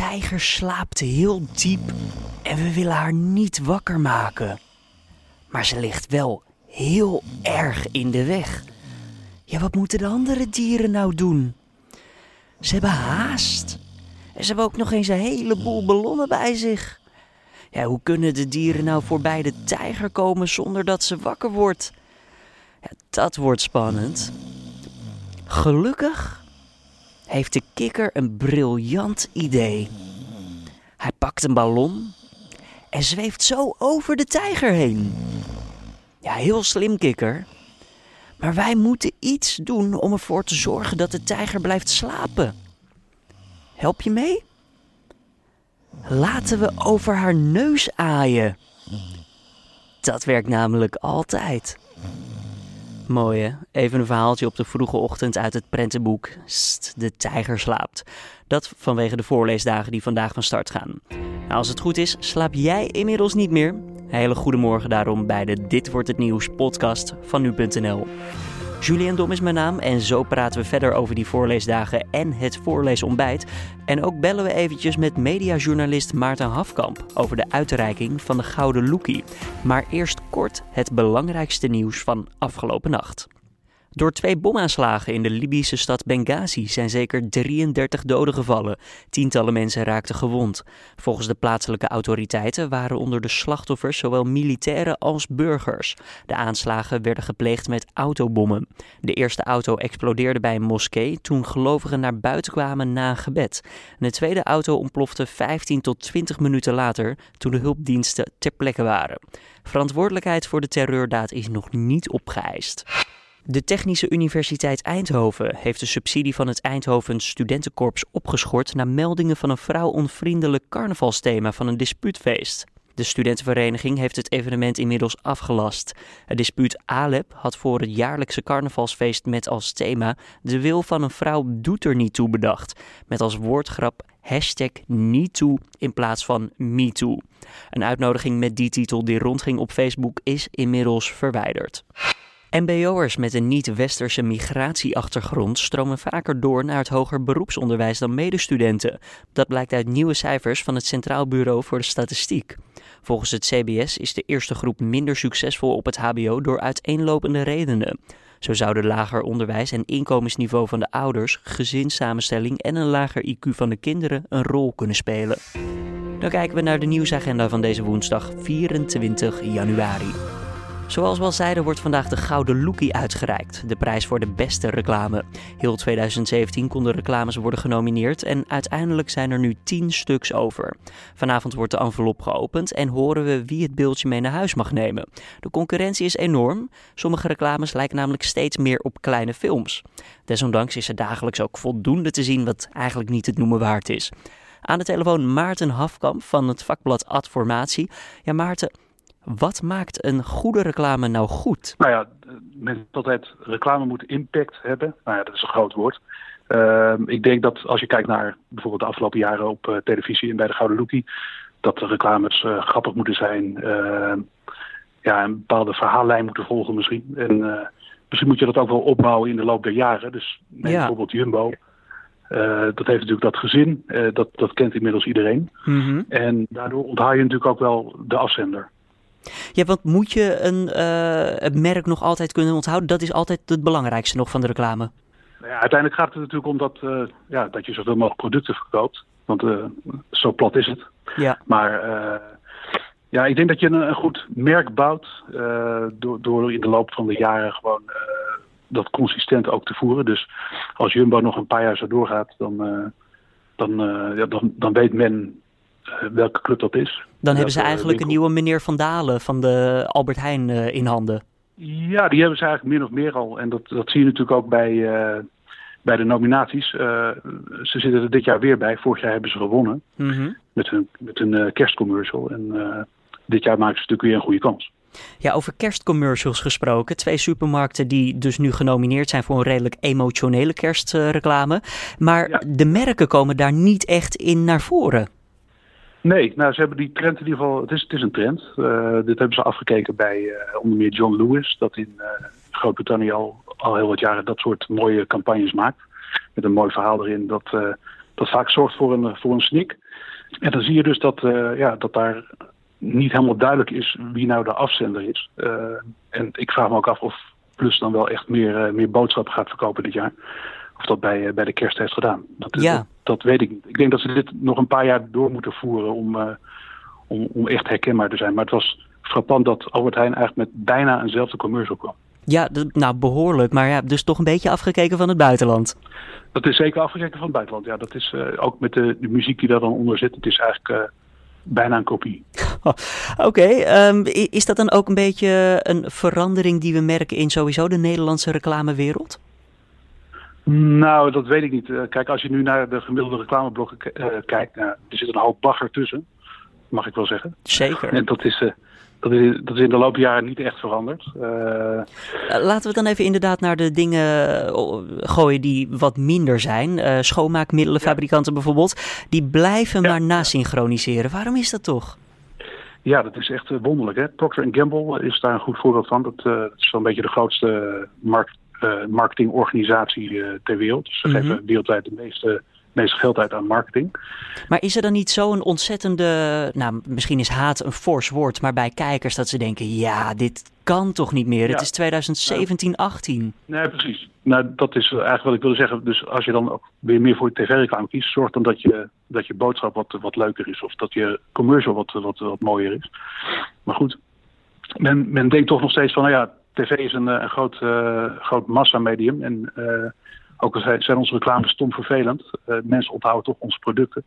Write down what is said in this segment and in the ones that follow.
tijger slaapt heel diep en we willen haar niet wakker maken. Maar ze ligt wel heel erg in de weg. Ja, wat moeten de andere dieren nou doen? Ze hebben haast. En ze hebben ook nog eens een heleboel ballonnen bij zich. Ja, hoe kunnen de dieren nou voorbij de tijger komen zonder dat ze wakker wordt? Ja, dat wordt spannend. Gelukkig heeft de kikker een briljant idee. Hij pakt een ballon en zweeft zo over de tijger heen. Ja, heel slim kikker. Maar wij moeten iets doen om ervoor te zorgen dat de tijger blijft slapen. Help je mee? Laten we over haar neus aaien. Dat werkt namelijk altijd. Mooi hè? Even een verhaaltje op de vroege ochtend uit het prentenboek De Tijger slaapt. Dat vanwege de voorleesdagen die vandaag van start gaan. Nou, als het goed is, slaap jij inmiddels niet meer. Hele goede morgen daarom bij de Dit Wordt Het Nieuws podcast van nu.nl. Julian Dom is mijn naam en zo praten we verder over die voorleesdagen en het voorleesontbijt. En ook bellen we eventjes met mediajournalist Maarten Hafkamp over de uitreiking van de Gouden Lookie. Maar eerst kort het belangrijkste nieuws van afgelopen nacht. Door twee bomaanslagen in de Libische stad Benghazi zijn zeker 33 doden gevallen. Tientallen mensen raakten gewond. Volgens de plaatselijke autoriteiten waren onder de slachtoffers zowel militairen als burgers. De aanslagen werden gepleegd met autobommen. De eerste auto explodeerde bij een moskee toen gelovigen naar buiten kwamen na een gebed. De tweede auto ontplofte 15 tot 20 minuten later toen de hulpdiensten ter plekke waren. Verantwoordelijkheid voor de terreurdaad is nog niet opgeëist. De Technische Universiteit Eindhoven heeft de subsidie van het Eindhoven Studentenkorps opgeschort na meldingen van een vrouwonvriendelijk carnavalsthema van een dispuutfeest. De studentenvereniging heeft het evenement inmiddels afgelast. Het dispuut Alep had voor het jaarlijkse carnavalsfeest met als thema de wil van een vrouw doet er niet toe bedacht. Met als woordgrap hashtag in plaats van MeToo. Een uitnodiging met die titel die rondging op Facebook is inmiddels verwijderd. MBO'ers met een niet-westerse migratieachtergrond stromen vaker door naar het hoger beroepsonderwijs dan medestudenten. Dat blijkt uit nieuwe cijfers van het Centraal Bureau voor de Statistiek. Volgens het CBS is de eerste groep minder succesvol op het HBO door uiteenlopende redenen. Zo zouden lager onderwijs en inkomensniveau van de ouders, gezinssamenstelling en een lager IQ van de kinderen een rol kunnen spelen. Dan kijken we naar de nieuwsagenda van deze woensdag 24 januari. Zoals we al zeiden wordt vandaag de Gouden Lookie uitgereikt, de prijs voor de beste reclame. Heel 2017 konden reclames worden genomineerd en uiteindelijk zijn er nu 10 stuks over. Vanavond wordt de envelop geopend en horen we wie het beeldje mee naar huis mag nemen. De concurrentie is enorm. Sommige reclames lijken namelijk steeds meer op kleine films. Desondanks is er dagelijks ook voldoende te zien wat eigenlijk niet het noemen waard is. Aan de telefoon Maarten Hafkamp van het vakblad Adformatie. Ja, Maarten, wat maakt een goede reclame nou goed? Nou ja, men altijd reclame moet impact hebben. Nou ja, dat is een groot woord. Uh, ik denk dat als je kijkt naar bijvoorbeeld de afgelopen jaren op uh, televisie en bij de Gouden Lookie, dat de reclames uh, grappig moeten zijn. Ehm, ja, een bepaalde verhaallijn moeten volgen misschien. En eh, misschien moet je dat ook wel opbouwen in de loop der jaren. Dus ja. bijvoorbeeld Jumbo. dat heeft natuurlijk dat gezin. dat, dat kent inmiddels iedereen. Mm -hmm. En daardoor onthaal je natuurlijk ook wel de afzender. Ja, want moet je een, uh, het merk nog altijd kunnen onthouden? Dat is altijd het belangrijkste nog van de reclame. Nou ja, uiteindelijk gaat het natuurlijk om dat, uh, ja, dat je zoveel mogelijk producten verkoopt. Want uh, zo plat is het. Ja. Maar ja, ik denk dat je een, een goed merk bouwt door, door in de loop van de jaren gewoon dat consistent ook te voeren. Dus als Jumbo nog een paar jaar zo doorgaat, dan, dan, ja, dan, dan weet men welke club dat is. Dan hebben ze eigenlijk een nieuwe meneer Van Dalen van de Albert Heijn uh, in handen. Ja, die hebben ze eigenlijk min of meer al. En dat, dat zie je natuurlijk ook bij, uh, bij de nominaties. Uh, ze zitten er dit jaar weer bij. Vorig jaar hebben ze gewonnen mm -hmm. met hun, met hun kerstcommercial. En dit jaar maken ze natuurlijk weer een goede kans. Ja, over kerstcommercials gesproken. Twee supermarkten die dus nu genomineerd zijn voor een redelijk emotionele kerstreclame. Maar ja. de merken komen daar niet echt in naar voren. Nee, nou ze hebben die trend in ieder geval, het is, het is een trend. Uh, dit hebben ze afgekeken bij uh, onder meer John Lewis, dat in uh, Groot-Brittannië al, al heel wat jaren dat soort mooie campagnes maakt. Met een mooi verhaal erin dat, dat vaak zorgt voor een, voor een snik. En dan zie je dus dat, ja, dat daar niet helemaal duidelijk is wie nou de afzender is. en ik vraag me ook af of Plus dan wel echt meer, meer boodschappen gaat verkopen dit jaar. Of dat bij, bij de kerst heeft gedaan. Dat, ja. dat, dat, weet ik niet. Ik denk dat ze dit nog een paar jaar door moeten voeren om, om, om echt herkenbaar te zijn. Maar het was frappant dat Albert Heijn eigenlijk met bijna eenzelfde commercial kwam. Ja, nou behoorlijk. Maar ja, dus toch een beetje afgekeken van het buitenland. Dat is zeker afgekeken van het buitenland. Ja, dat is uh, ook met de, de, muziek die daar dan onder zit. Het is eigenlijk uh, bijna een kopie. Oh, Oké, okay. um, is dat dan ook een beetje een verandering die we merken in sowieso de Nederlandse reclamewereld? Nou, dat weet ik niet. Uh, kijk, als je nu naar de gemiddelde reclameblokken kijkt, nou, er zit een hoop bagger tussen mag ik wel zeggen. Zeker. En dat is, uh, dat is, dat is in de loop jaren niet echt veranderd. Laten we dan even inderdaad naar de dingen gooien die wat minder zijn. Schoonmaakmiddelenfabrikanten ja. bijvoorbeeld. Die blijven ja. maar nasynchroniseren. Waarom is dat toch? Ja, dat is echt wonderlijk. Hè? Procter Gamble is daar een goed voorbeeld van. Dat, dat is wel een beetje de grootste markt, marketingorganisatie ter wereld. Dus ze mm -hmm. geven wereldwijd de meeste meeste geld uit aan marketing. Maar is er dan niet zo'n ontzettende, nou misschien is haat een fors woord, maar bij kijkers dat ze denken, ja, dit kan toch niet meer, ja. het is 2017, 18. Nee, precies. Nou, dat is eigenlijk wat ik wilde zeggen. Dus als je dan ook weer meer voor tv-reclame kiest, zorg dan dat je, dat je boodschap wat, wat leuker is of dat je commercial wat, wat, wat mooier is. Maar goed, men, men denkt toch nog steeds van, nou ja, tv is een, een groot, uh, groot massamedium en... Uh, ook al zijn onze reclames stom vervelend, uh, mensen onthouden toch onze producten.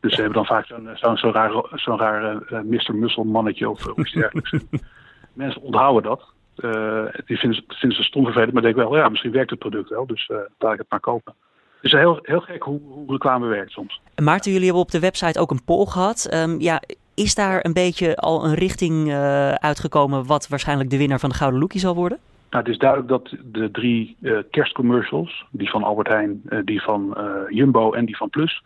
Dus ze hebben dan vaak zo'n zo, zo raar, zo raar uh, Mr. Muscle mannetje of, of iets dergelijks. mensen onthouden dat. Uh, die vinden, vinden ze stom vervelend, maar denken wel, ja, misschien werkt het product wel, dus laat ik het maar kopen. Het is heel, heel gek hoe, hoe reclame werkt soms. Maarten, jullie hebben op de website ook een poll gehad. Um, ja, is daar een beetje al een richting uitgekomen wat waarschijnlijk de winnaar van de Gouden Lookie zal worden? Nou, het is duidelijk dat de drie uh, kerstcommercials, die van Albert Heijn, uh, die van Jumbo en die van Plus,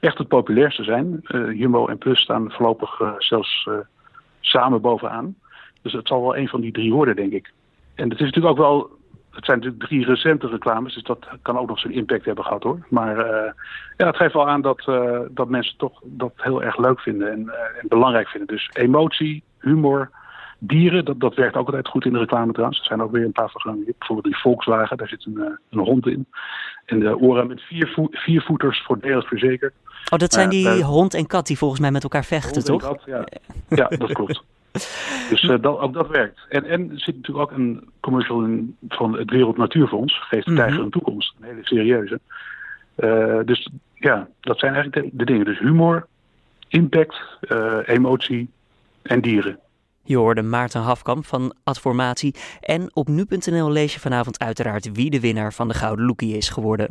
echt het populairste zijn. Jumbo en Plus staan voorlopig zelfs samen bovenaan. Dus het zal wel een van die drie worden, denk ik. En het is natuurlijk ook wel, het zijn natuurlijk drie recente reclames, dus dat kan ook nog zijn impact hebben gehad hoor. Maar ja, het geeft wel aan dat, dat mensen toch dat heel erg leuk vinden en, en belangrijk vinden. Dus emotie, humor, Dieren, dat, dat werkt ook altijd goed in de reclame trouwens. Er zijn ook weer een paar van, bijvoorbeeld die Volkswagen, daar zit een, een hond in. En de Ora met vier, vo voeters voordelig verzekerd. Oh, dat zijn die uh, hond en kat die volgens mij met elkaar vechten, toch? Kat, ja. ja, dat klopt. Dus uh, dat, ook dat werkt. En, en er zit natuurlijk ook een commercial in van het Wereld Natuurfonds. Geeft de tijger een toekomst. Een hele serieuze. Uh, dus ja, dat zijn eigenlijk de, de dingen. Dus humor, impact, emotie en dieren. Je hoorde Maarten Hafkamp van Adformatie. En op nu.nl lees je vanavond uiteraard wie de winnaar van de Gouden Lookie is geworden.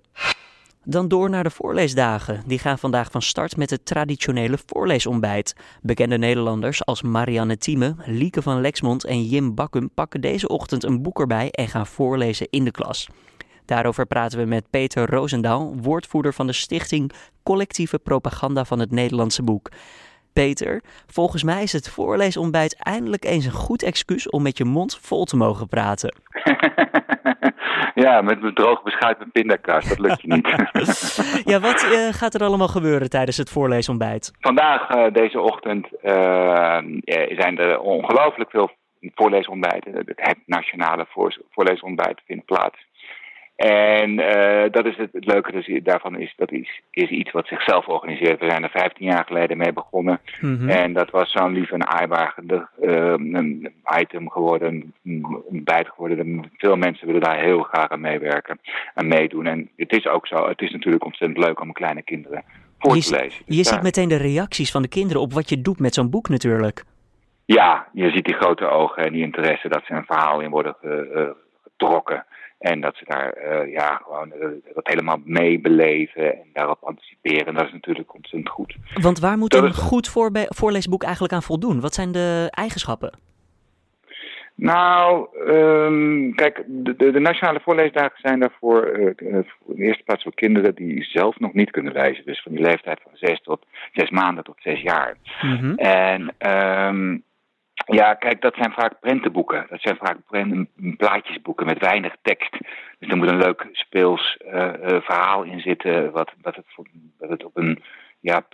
Dan door naar de voorleesdagen. Die gaan vandaag van start met het traditionele voorleesontbijt. Bekende Nederlanders als Marianne Thieme, Lieke van Lexmond en Jim Bakkum pakken deze ochtend een boek erbij en gaan voorlezen in de klas. Daarover praten we met Peter Roosendaal, woordvoerder van de stichting Collectieve Propaganda van het Nederlandse Boek. Peter, volgens mij is het voorleesontbijt eindelijk eens een goed excuus om met je mond vol te mogen praten. ja, met mijn droog beschuit met pindakaas, dat lukt je niet. ja, wat uh, gaat er allemaal gebeuren tijdens het voorleesontbijt? Vandaag, uh, deze ochtend, uh, zijn er ongelooflijk veel voorleesontbijten. Het nationale voor, voorleesontbijt vindt plaats. En uh, dat is het, het leuke dus daarvan is, dat is, is iets wat zichzelf organiseert. We zijn er 15 jaar geleden mee begonnen. Mm -hmm. En dat was zo'n lief en uh, een item geworden, een ontbijt geworden. Veel mensen willen daar heel graag aan meewerken en meedoen. En het is ook zo, het is natuurlijk ontzettend leuk om kleine kinderen voor je, te lezen. Dus je daar... ziet meteen de reacties van de kinderen op wat je doet met zo'n boek natuurlijk. Ja, je ziet die grote ogen en die interesse dat ze een verhaal in worden getrokken. En dat ze daar uh, ja, gewoon uh, dat helemaal meebeleven en daarop anticiperen. Dat is natuurlijk ontzettend goed. Want waar moet dat een is... goed voorleesboek eigenlijk aan voldoen? Wat zijn de eigenschappen? Nou, um, kijk, de, de, de, nationale voorleesdagen zijn daarvoor uh, in de eerste plaats voor kinderen die zelf nog niet kunnen lezen. Dus van die leeftijd van zes tot zes maanden tot zes jaar. Mm-hmm. En um, ja, kijk, dat zijn vaak prentenboeken. Dat zijn vaak plaatjesboeken met weinig tekst. Dus er moet een leuk speels uh, uh, verhaal in zitten, wat, wat, het, wat het op een ja,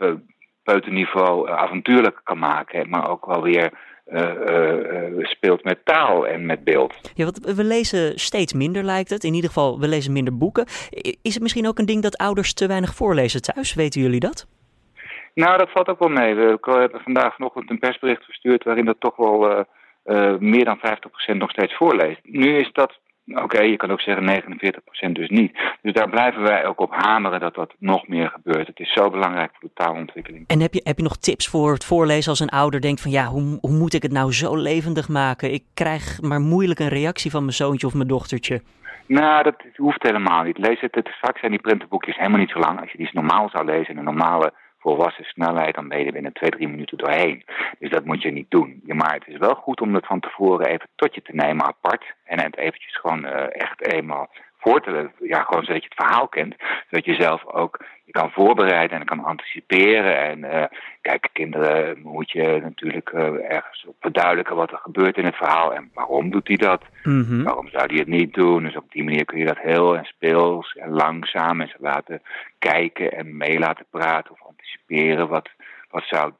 peuterniveau avontuurlijk kan maken, maar ook wel weer speelt met taal en met beeld. Ja, want we lezen steeds minder, lijkt het. In ieder geval, we lezen minder boeken. Is het misschien ook een ding dat ouders te weinig voorlezen thuis? Weten jullie dat? Nou, dat valt ook wel mee. We hebben vandaag vanochtend een persbericht verstuurd waarin dat toch wel uh, uh, meer dan 50% nog steeds voorleest. Nu is dat Oké, je kan ook zeggen 49% dus niet. Dus daar blijven wij ook op hameren dat dat nog meer gebeurt. Het is zo belangrijk voor de taalontwikkeling. En heb je, heb je nog tips voor het voorlezen als een ouder denkt van ja, hoe, hoe moet ik het nou zo levendig maken? Ik krijg maar moeilijk een reactie van mijn zoontje of mijn dochtertje. Nou, dat hoeft helemaal niet. Lees het, het vaak zijn die printenboekjes helemaal niet zo lang. Als je die normaal zou lezen in een normale volwassen snelheid, dan ben je er binnen twee, drie minuten doorheen. Dus dat moet je niet doen. Maar het is wel goed om het van tevoren even tot je te nemen apart. En het eventjes gewoon uh, echt eenmaal voor te, ja, gewoon zodat je het verhaal kent. Zodat je zelf ook kan voorbereiden en kan anticiperen. En uh, kijk, kinderen moet je natuurlijk uh, ergens op verduidelijken wat er gebeurt in het verhaal. En waarom doet hij dat? Mm -hmm. Waarom zou hij het niet doen? Dus op die manier kun je dat heel en speels en langzaam en ze laten kijken en mee laten praten of anticiperen. Wat, wat zou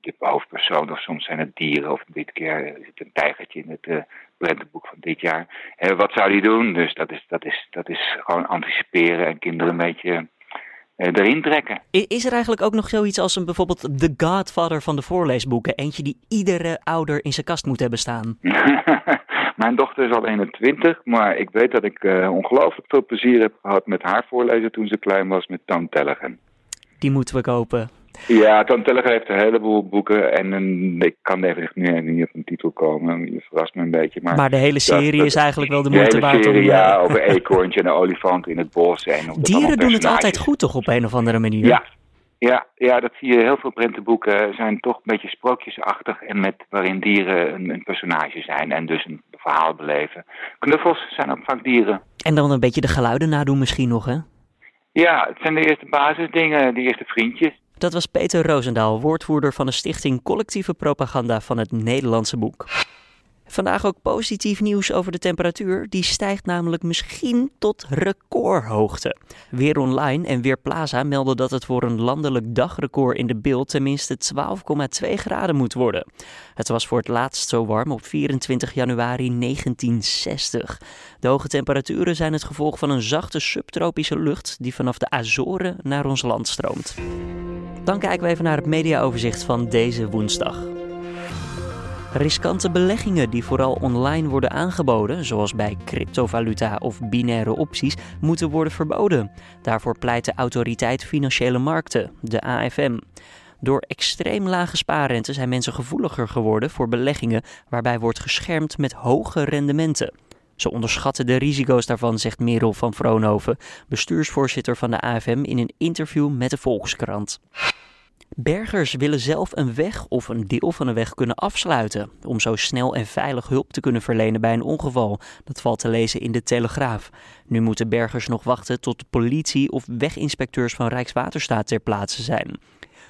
de hoofdpersoon, of soms zijn het dieren, of dit keer het een tijgertje in het uh, prentenboek van dit jaar. Uh, wat zou die doen? Dus dat is, dat, is, dat is gewoon anticiperen en kinderen een beetje erin trekken. Is er eigenlijk ook nog zoiets als een bijvoorbeeld The Godfather van de voorleesboeken? Eentje die iedere ouder in zijn kast moet hebben staan? Mijn dochter is al 21, maar ik weet dat ik ongelooflijk veel plezier heb gehad met haar voorlezen toen ze klein was met Toon Tellegen. Die moeten we kopen. Ja, Tom Telliger heeft een heleboel boeken en een, ik kan even nu niet op een titel komen. Je verrast me een beetje. Maar, maar de hele serie dat, is eigenlijk wel de moeite waard om... Ja, over eekhoorntje en een olifant in het bos. En Dieren doen het altijd goed toch op een of andere manier? Ja, ja, ja, dat zie je. Heel veel prentenboeken zijn toch een beetje sprookjesachtig en met waarin dieren een, een personage zijn en dus een verhaal beleven. Knuffels zijn ook vaak dieren. En dan een beetje de geluiden nadoen misschien nog, hè? Ja, het zijn de eerste basisdingen, de eerste vriendjes. Dat was Peter Roosendaal, woordvoerder van de stichting Collectieve Propaganda van het Nederlandse Boek. Vandaag ook positief nieuws over de temperatuur. Die stijgt namelijk misschien tot recordhoogte. Weer Online en Weer Plaza melden dat het voor een landelijk dagrecord in de beeld tenminste 12,2 graden moet worden. Het was voor het laatst zo warm op 24 januari 1960. De hoge temperaturen zijn het gevolg van een zachte subtropische lucht die vanaf de Azoren naar ons land stroomt. Dan kijken we even naar het mediaoverzicht van deze woensdag. Riskante beleggingen die vooral online worden aangeboden, zoals bij cryptovaluta of binaire opties, moeten worden verboden. Daarvoor pleit de Autoriteit Financiële Markten, de AFM. Door extreem lage spaarrente zijn mensen gevoeliger geworden voor beleggingen waarbij wordt geschermd met hoge rendementen. Ze onderschatten de risico's daarvan, zegt Merel van Vroonhoven, bestuursvoorzitter van de AFM in een interview met de Volkskrant. Bergers willen zelf een weg of een deel van een weg kunnen afsluiten om zo snel en veilig hulp te kunnen verlenen bij een ongeval. Dat valt te lezen in de Telegraaf. Nu moeten bergers nog wachten tot de politie of weginspecteurs van Rijkswaterstaat ter plaatse zijn.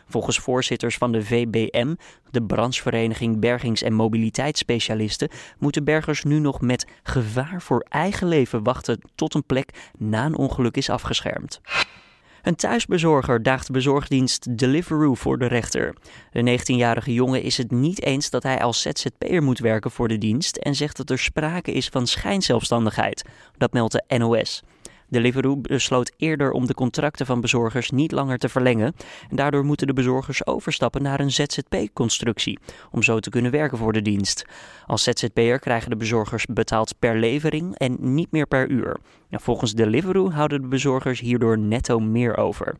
Volgens voorzitters van de VBM, de branchevereniging Bergings- en Mobiliteitsspecialisten, moeten bergers nu nog met gevaar voor eigen leven wachten tot een plek na een ongeluk is afgeschermd. Een thuisbezorger daagt bezorgdienst Deliveroo voor de rechter. De 19-jarige jongen is het niet eens dat hij als ZZP'er moet werken voor de dienst en zegt dat er sprake is van schijnzelfstandigheid. Dat meldt de NOS. Deliveroo besloot eerder om de contracten van bezorgers niet langer te verlengen. En daardoor moeten de bezorgers overstappen naar een ZZP-constructie, om zo te kunnen werken voor de dienst. Als ZZP'er krijgen de bezorgers betaald per levering en niet meer per uur. volgens Deliveroo houden de bezorgers hierdoor netto meer over.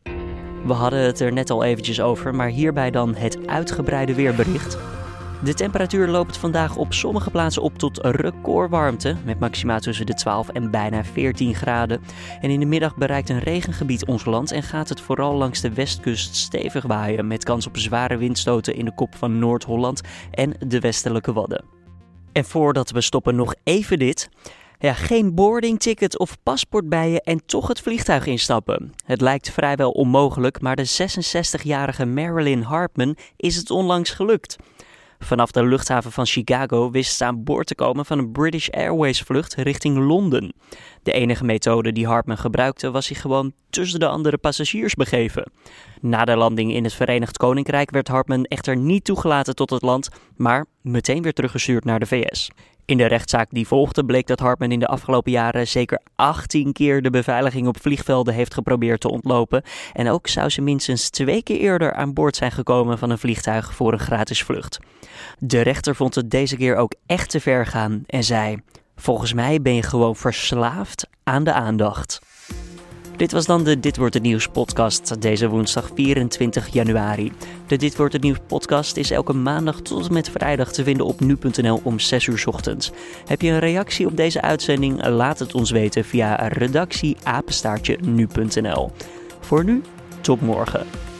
We hadden het er net al eventjes over, maar hierbij dan het uitgebreide weerbericht. De temperatuur loopt vandaag op sommige plaatsen op tot recordwarmte, met maxima tussen de 12 en bijna 14 graden. En in de middag bereikt een regengebied ons land en gaat het vooral langs de westkust stevig waaien, met kans op zware windstoten in de kop van Noord-Holland en de westelijke Wadden. En voordat we stoppen nog even dit. Ja, geen boardingticket of paspoort bij je en toch het vliegtuig instappen. Het lijkt vrijwel onmogelijk, maar de 66-jarige Marilyn Hartman is het onlangs gelukt. Vanaf de luchthaven van Chicago wist ze aan boord te komen van een British Airways vlucht richting Londen. De enige methode die Hartman gebruikte was zich gewoon tussen de andere passagiers begeven. Na de landing in het Verenigd Koninkrijk werd Hartman echter niet toegelaten tot het land, maar meteen weer teruggestuurd naar de VS. In de rechtszaak die volgde bleek dat Hartman in de afgelopen jaren zeker 18 keer de beveiliging op vliegvelden heeft geprobeerd te ontlopen. En ook zou ze minstens twee keer eerder aan boord zijn gekomen van een vliegtuig voor een gratis vlucht. De rechter vond het deze keer ook echt te ver gaan en zei: Volgens mij ben je gewoon verslaafd aan de aandacht. Dit was dan de Dit Wordt Het Nieuws podcast deze woensdag 24 januari. De Dit Wordt Het Nieuws podcast is elke maandag tot en met vrijdag te vinden op nu.nl om 6 uur ochtends. Heb je een reactie op deze uitzending? Laat het ons weten via redactieapenstaartje nu.nl. Voor nu, tot morgen.